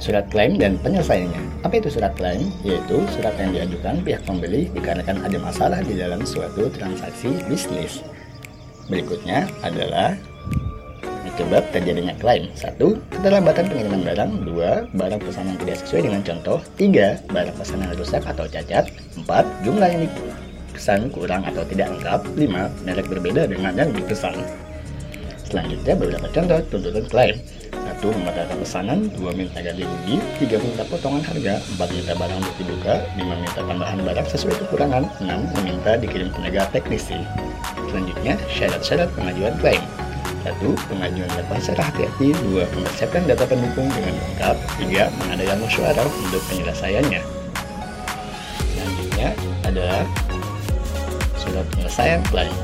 Surat klaim dan penyelesaiannya. Apa itu surat klaim? Yaitu surat yang diajukan pihak pembeli dikarenakan ada masalah di dalam suatu transaksi bisnis. Berikutnya adalah penyebab terjadinya klaim. Satu, keterlambatan pengiriman barang. Dua, barang pesanan tidak sesuai dengan contoh. Tiga, barang pesanan rusak atau cacat. Empat, jumlah yang dipesan kurang atau tidak lengkap. Lima, merek berbeda dengan yang dipesan. Selanjutnya beberapa contoh tuntutan klaim. Satu, membatalkan pesanan. Dua, minta ganti rugi. Tiga, minta potongan harga. Empat, minta barang untuk dibuka. Lima, minta tambahan barang sesuai kekurangan. Enam, meminta dikirim tenaga teknisi. Selanjutnya, syarat-syarat pengajuan klaim. Satu, pengajuan data secara hati-hati. Dua, mempersiapkan data pendukung dengan lengkap. Tiga, mengadakan musyawarah untuk penyelesaiannya. Selanjutnya adalah surat penyelesaian klaim.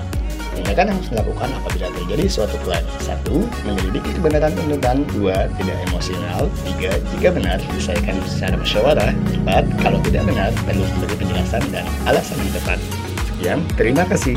Tindakan yang harus dilakukan apabila terjadi suatu klaim. Satu, menyelidiki kebenaran tuntutan. Dua, tidak emosional. Tiga, jika benar, diselesaikan secara musyawarah. Empat, kalau tidak benar, perlu memberi penjelasan dan alasan yang tepat. Sekian, terima kasih.